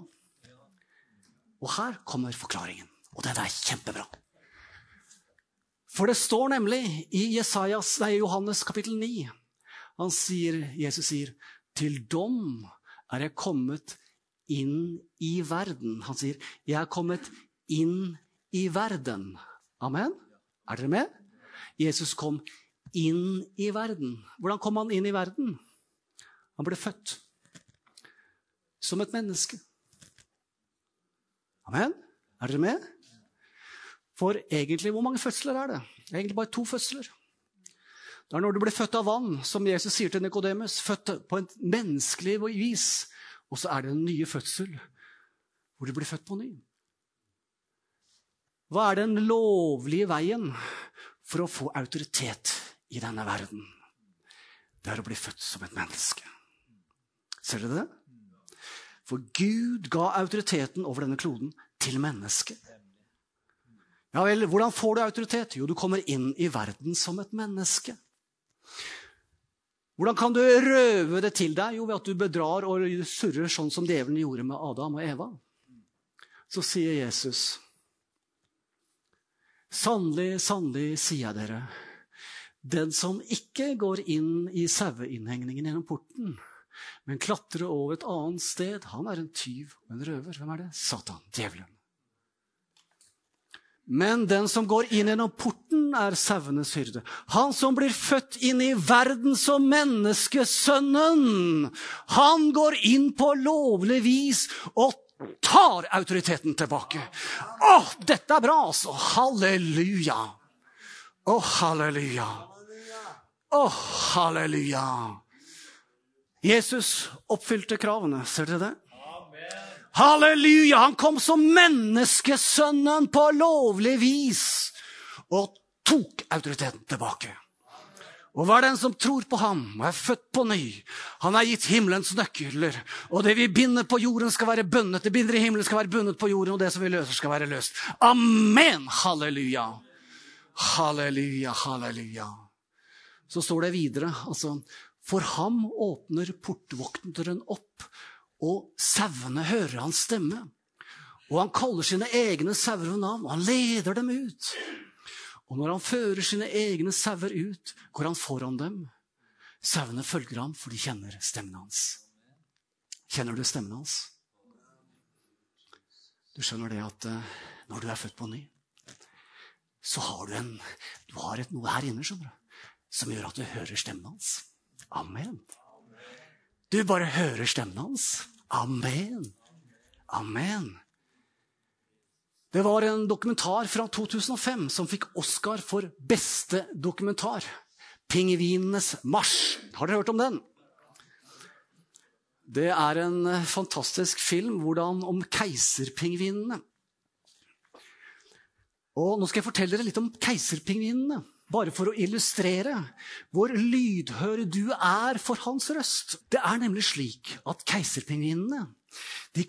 Og her kommer forklaringen. Og den er kjempebra. For det står nemlig i Jesajas, nei, Johannes kapittel 9 han sier, Jesus sier, 'Til dom er jeg kommet inn i verden'. Han sier, 'Jeg er kommet inn i verden'. Amen? Er dere med? Jesus kom inn i verden. Hvordan kom han inn i verden? Han ble født som et menneske. Amen? Er dere med? For egentlig, hvor mange fødsler er det? Egentlig bare to fødsler. Det er når du blir født av vann, som Jesus sier til Nikodemus, født på et menneskelig vis. Og så er det en nye fødsel, hvor du blir født på ny. Hva er den lovlige veien for å få autoritet i denne verden? Det er å bli født som et menneske. Ser dere det? For Gud ga autoriteten over denne kloden til mennesket. Ja vel, hvordan får du autoritet? Jo, du kommer inn i verden som et menneske. Hvordan kan du røve det til deg? Jo, ved at du bedrar og surrer sånn som djevelen gjorde med Adam og Eva. Så sier Jesus, sannelig, sannelig sier jeg dere, den som ikke går inn i saueinnhegningen gjennom porten, men klatrer over et annet sted, han er en tyv og en røver. Hvem er det? Satan, djevelen. Men den som går inn gjennom porten, er sauenes hyrde. Han som blir født inn i verden som menneskesønnen. Han går inn på lovlig vis og tar autoriteten tilbake. Å, dette er bra, altså! Halleluja! Å, halleluja! Å, halleluja! Jesus oppfylte kravene. Ser dere det? Halleluja! Han kom som menneskesønnen på lovlig vis og tok autoriteten tilbake. Og hva er den som tror på ham og er født på ny? Han er gitt himmelens nøkler. Og det vi binder på jorden, skal være bundet. Det binder i himmelen, skal være bundet på jorden, og det som vi løser, skal være løst. Amen! Halleluja! Halleluja, halleluja. Så står det videre, altså For ham åpner portvokteren opp og sauene hører hans stemme. Og han kaller sine egne sauer ved navn, og han leder dem ut. Og når han fører sine egne sauer ut, går han foran dem. Sauene følger ham, for de kjenner stemmen hans. Kjenner du stemmen hans? Du skjønner det at uh, når du er født på ny, så har du, en, du har et, noe her inne skjønner du, som gjør at du hører stemmen hans. Amen. Du bare hører stemmen hans. Amen. Amen. Det var en dokumentar fra 2005 som fikk Oscar for beste dokumentar. 'Pingvinenes marsj'. Har dere hørt om den? Det er en fantastisk film hvordan, om keiserpingvinene. Og Nå skal jeg fortelle dere litt om keiserpingvinene. Bare for å illustrere hvor lydhør du er for hans røst. Det er nemlig slik at keiserpingvinene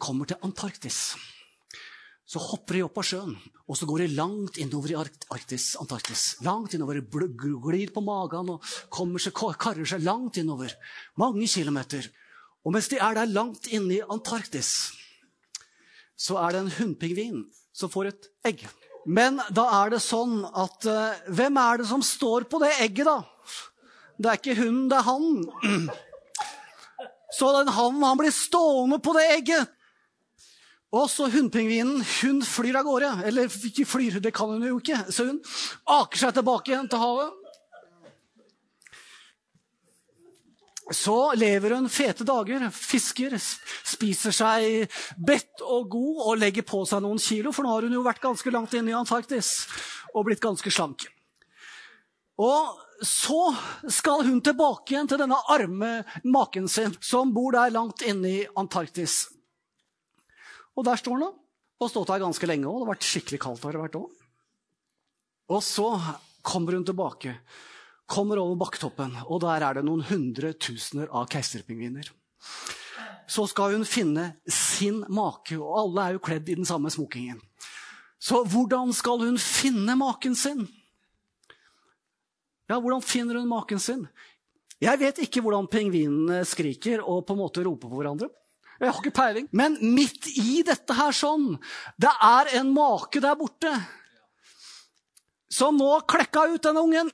kommer til Antarktis. Så hopper de opp av sjøen, og så går de langt innover i Arktis, Antarktis. Langt innover, Glir på magen og seg, karrer seg langt innover. Mange kilometer. Og mens de er der langt inne i Antarktis, så er det en hunnpingvin som får et egg. Men da er det sånn at uh, Hvem er det som står på det egget, da? Det er ikke hun, det er han. Så den hannen, han blir stående på det egget. Og så hunnpingvinen hun flyr av gårde. Eller ikke flyr, det kan hun jo ikke. Så hun aker seg tilbake igjen til havet. Så lever hun fete dager, fisker, spiser seg bedt og god og legger på seg noen kilo, for nå har hun jo vært ganske langt inne i Antarktis og blitt ganske slank. Og så skal hun tilbake igjen til denne arme maken sin, som bor der langt inne i Antarktis. Og der står hun da, og stått der ganske lenge òg. Det har vært skikkelig kaldt har det vært òg. Og så kommer hun tilbake kommer over bakketoppen, og der er det noen hundre tusener av keiserpingviner. så skal hun finne sin make. Og alle er jo kledd i den samme smokingen. Så hvordan skal hun finne maken sin? Ja, hvordan finner hun maken sin? Jeg vet ikke hvordan pingvinene skriker og på en måte roper på hverandre. Jeg har ikke peiling. Men midt i dette her sånn, det er en make der borte som nå klekka ut denne ungen.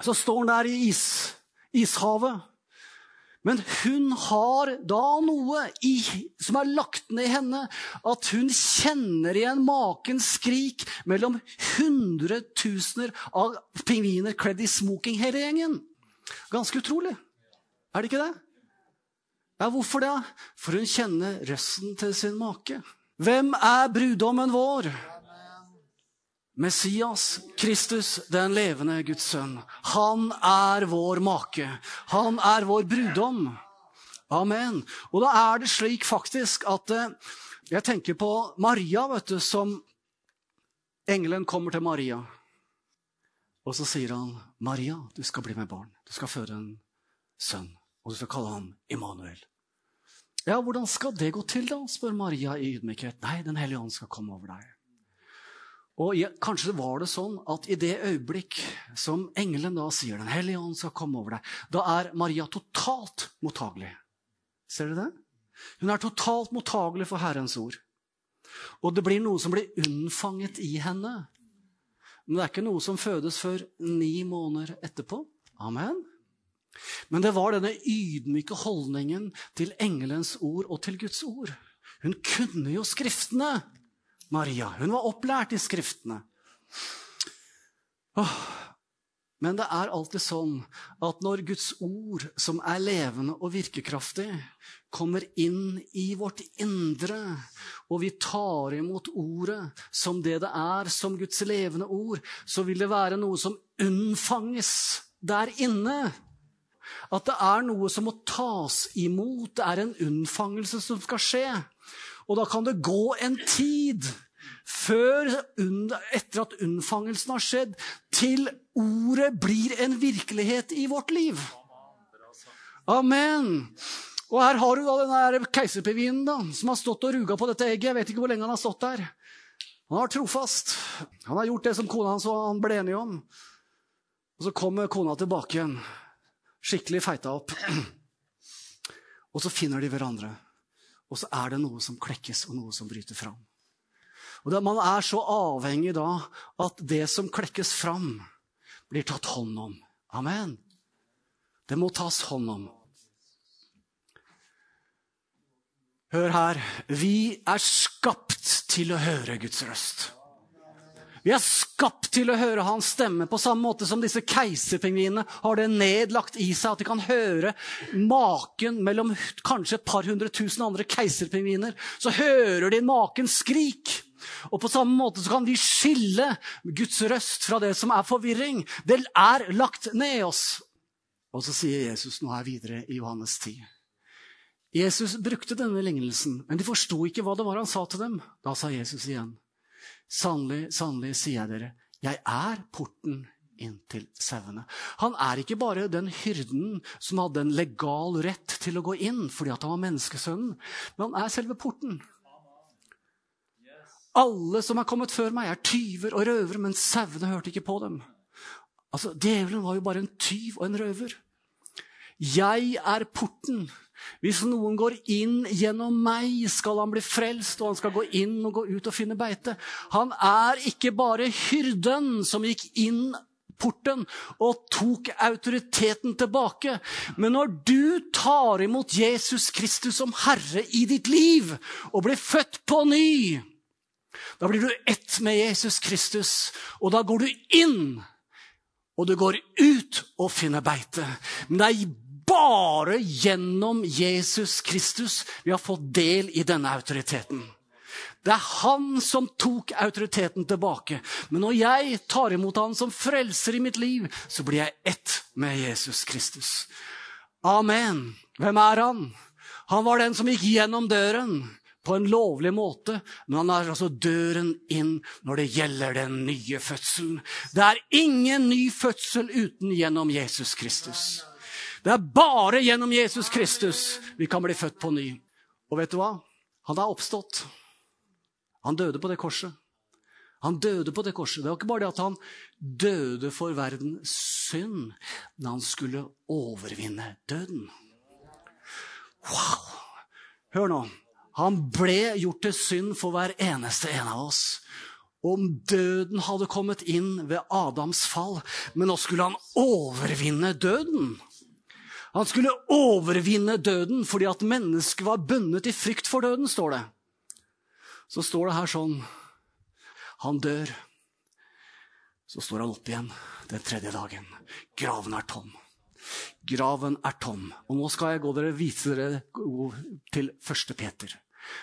Så står han der i is, ishavet. Men hun har da noe i, som er lagt ned i henne, at hun kjenner igjen makens skrik mellom hundretusener av pingviner kledd i smoking, hele gjengen. Ganske utrolig. Er det ikke det? Ja, Hvorfor det? For hun kjenner røsten til sin make. Hvem er bruddommen vår? Messias, Kristus, den levende Guds sønn. Han er vår make. Han er vår brudom. Amen. Og da er det slik faktisk at eh, jeg tenker på Maria, vet du, som engelen kommer til Maria. Og så sier han, 'Maria, du skal bli med barn. Du skal føre en sønn, og du skal kalle ham Immanuel.' Ja, hvordan skal det gå til, da? spør Maria i ydmykhet. Nei, Den hellige ånd skal komme over deg. Og Kanskje var det sånn at i det øyeblikk som engelen da sier Den hellige ånd skal komme over deg, da er Maria totalt mottagelig. Ser dere det? Hun er totalt mottagelig for Herrens ord. Og det blir noe som blir unnfanget i henne. Men det er ikke noe som fødes før ni måneder etterpå. Amen. Men det var denne ydmyke holdningen til engelens ord og til Guds ord. Hun kunne jo Skriftene. Maria. Hun var opplært i Skriftene. Åh. Men det er alltid sånn at når Guds ord, som er levende og virkekraftig, kommer inn i vårt indre, og vi tar imot ordet som det det er, som Guds levende ord, så vil det være noe som unnfanges der inne. At det er noe som må tas imot. Det er en unnfangelse som skal skje. Og da kan det gå en tid før, etter at unnfangelsen har skjedd, til ordet blir en virkelighet i vårt liv. Amen. Og her har du da denne keiserpingvinen som har stått og ruga på dette egget. Jeg vet ikke hvor lenge han har stått der. Han har vært trofast. Han har gjort det som kona hans og han ble enige om. Og så kommer kona tilbake igjen, skikkelig feita opp. Og så finner de hverandre. Og så er det noe som klekkes, og noe som bryter fram. Og Man er så avhengig da at det som klekkes fram, blir tatt hånd om. Amen. Det må tas hånd om. Hør her. Vi er skapt til å høre Guds røst. Vi er skapt til å høre hans stemme på samme måte som disse keiserpingvinene har det nedlagt i seg at de kan høre maken mellom kanskje et par hundre tusen andre keiserpingviner. Så hører de makens skrik. Og på samme måte så kan vi skille Guds røst fra det som er forvirring. Det er lagt ned i oss. Og så sier Jesus noe her videre i Johannes 10. Jesus brukte denne lignelsen, men de forsto ikke hva det var han sa til dem. Da sa Jesus igjen. Sannelig, sannelig, sier jeg dere, jeg er porten inn til sauene. Han er ikke bare den hyrden som hadde en legal rett til å gå inn fordi han var menneskesønnen, men han er selve porten. Alle som er kommet før meg, er tyver og røvere, men sauene hørte ikke på dem. Altså, Djevelen var jo bare en tyv og en røver. Jeg er porten. Hvis noen går inn gjennom meg, skal han bli frelst, og han skal gå inn og gå ut og finne beite. Han er ikke bare hyrden som gikk inn porten og tok autoriteten tilbake. Men når du tar imot Jesus Kristus som Herre i ditt liv og blir født på ny, da blir du ett med Jesus Kristus, og da går du inn, og du går ut og finner beite. Men det er bare gjennom Jesus Kristus vi har fått del i denne autoriteten. Det er han som tok autoriteten tilbake. Men når jeg tar imot han som frelser i mitt liv, så blir jeg ett med Jesus Kristus. Amen. Hvem er han? Han var den som gikk gjennom døren på en lovlig måte, men han er altså døren inn når det gjelder den nye fødselen. Det er ingen ny fødsel uten gjennom Jesus Kristus. Det er bare gjennom Jesus Kristus vi kan bli født på ny. Og vet du hva? Han er oppstått. Han døde på det korset. Han døde på det korset. Det var ikke bare det at han døde for verdens synd, men han skulle overvinne døden. Wow! Hør nå. Han ble gjort til synd for hver eneste en av oss. Om døden hadde kommet inn ved Adams fall, men nå skulle han overvinne døden. Han skulle overvinne døden fordi at mennesket var bundet i frykt for døden, står det. Så står det her sånn Han dør. Så står han opp igjen den tredje dagen. Graven er tom. Graven er tom. Og nå skal jeg gå dere vise dere til 1. Peter.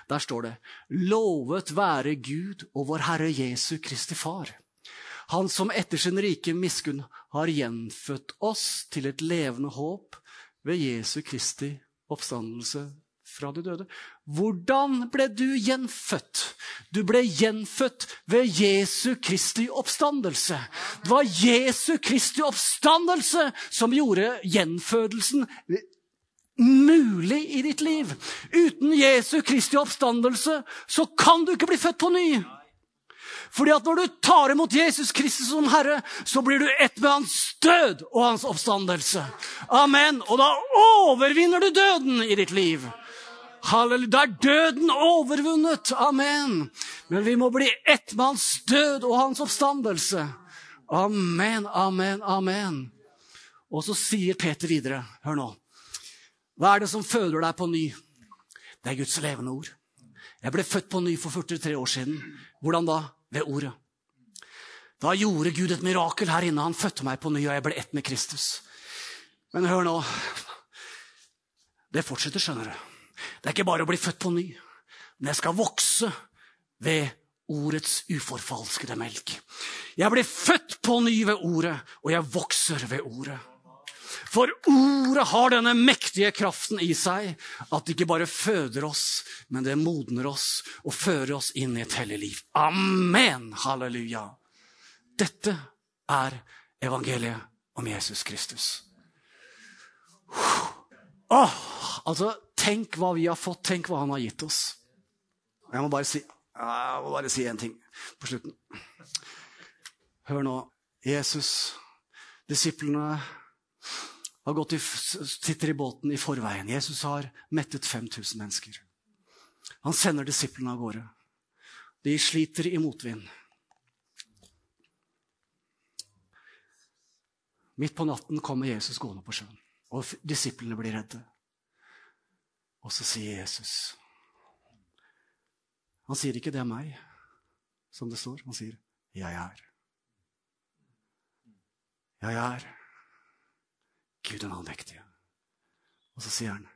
Der står det:" Lovet være Gud og vår Herre Jesu Kristi Far. Han som etter sin rike miskunn har gjenfødt oss til et levende håp ved Jesu Kristi oppstandelse fra de døde. Hvordan ble du gjenfødt? Du ble gjenfødt ved Jesu Kristi oppstandelse. Det var Jesu Kristi oppstandelse som gjorde gjenfødelsen mulig i ditt liv. Uten Jesu Kristi oppstandelse så kan du ikke bli født på ny. Fordi at når du tar imot Jesus Kristus som Herre, så blir du ett med hans død og hans oppstandelse. Amen. Og da overvinner du døden i ditt liv. Halleluja. Da er døden overvunnet. Amen. Men vi må bli ett med hans død og hans oppstandelse. Amen, amen, amen. Og så sier Peter videre, hør nå hva er det som føder deg på ny? Det er Guds levende ord. Jeg ble født på ny for 43 år siden. Hvordan da? Ved ordet. Da gjorde Gud et mirakel her inne. Han fødte meg på ny, og jeg ble ett med Kristus. Men hør nå. Det fortsetter, skjønner du. Det er ikke bare å bli født på ny. Men jeg skal vokse ved ordets uforfalskede melk. Jeg ble født på ny ved ordet, og jeg vokser ved ordet. For ordet har denne mektige kraften i seg at det ikke bare føder oss, men det modner oss og fører oss inn i et hellig liv. Amen! Halleluja! Dette er evangeliet om Jesus Kristus. Åh, altså, tenk hva vi har fått, tenk hva han har gitt oss. Jeg må bare si jeg må bare si én ting på slutten. Hør nå. Jesus, disiplene i, sitter i båten i forveien. Jesus har mettet 5000 mennesker. Han sender disiplene av gårde. De sliter i motvind. Midt på natten kommer Jesus gående på sjøen, og disiplene blir redde. Og så sier Jesus Han sier ikke 'det er meg', som det står. Han sier 'jeg er'. Jeg er. Gud den allmektige. Og så sier han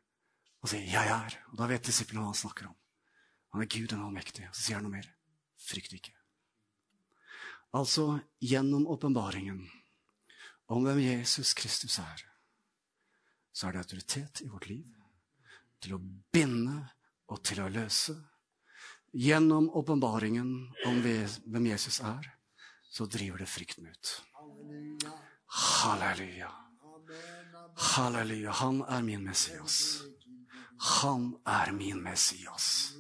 og sier, 'Jeg er'. Og da vet disiplene hva han snakker om. Han er Gud den allmektige. Og så sier han noe mer. Frykt ikke. Altså, gjennom åpenbaringen om hvem Jesus Kristus er, så er det autoritet i vårt liv til å binde og til å løse. Gjennom åpenbaringen om hvem Jesus er, så driver det frykten ut. Halleluja. Halleluja. Han er min Messias. Han er min Messias.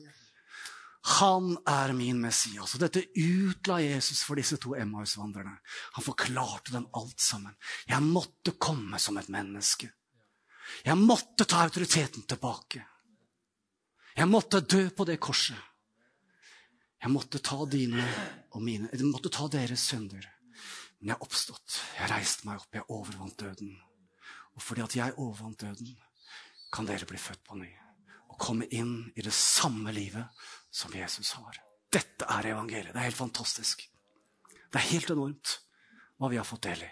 Han er min Messias. Og dette utla Jesus for disse to Emmaus-vandrerne. Han forklarte dem alt sammen. Jeg måtte komme som et menneske. Jeg måtte ta autoriteten tilbake. Jeg måtte dø på det korset. Jeg måtte ta dine og mine, jeg måtte ta deres synder. Men jeg er oppstått. Jeg reiste meg opp. Jeg overvant døden. Og fordi at jeg overvant døden, kan dere bli født på ny og komme inn i det samme livet som Jesus har. Dette er evangeliet. Det er helt fantastisk. Det er helt enormt hva vi har fått del i.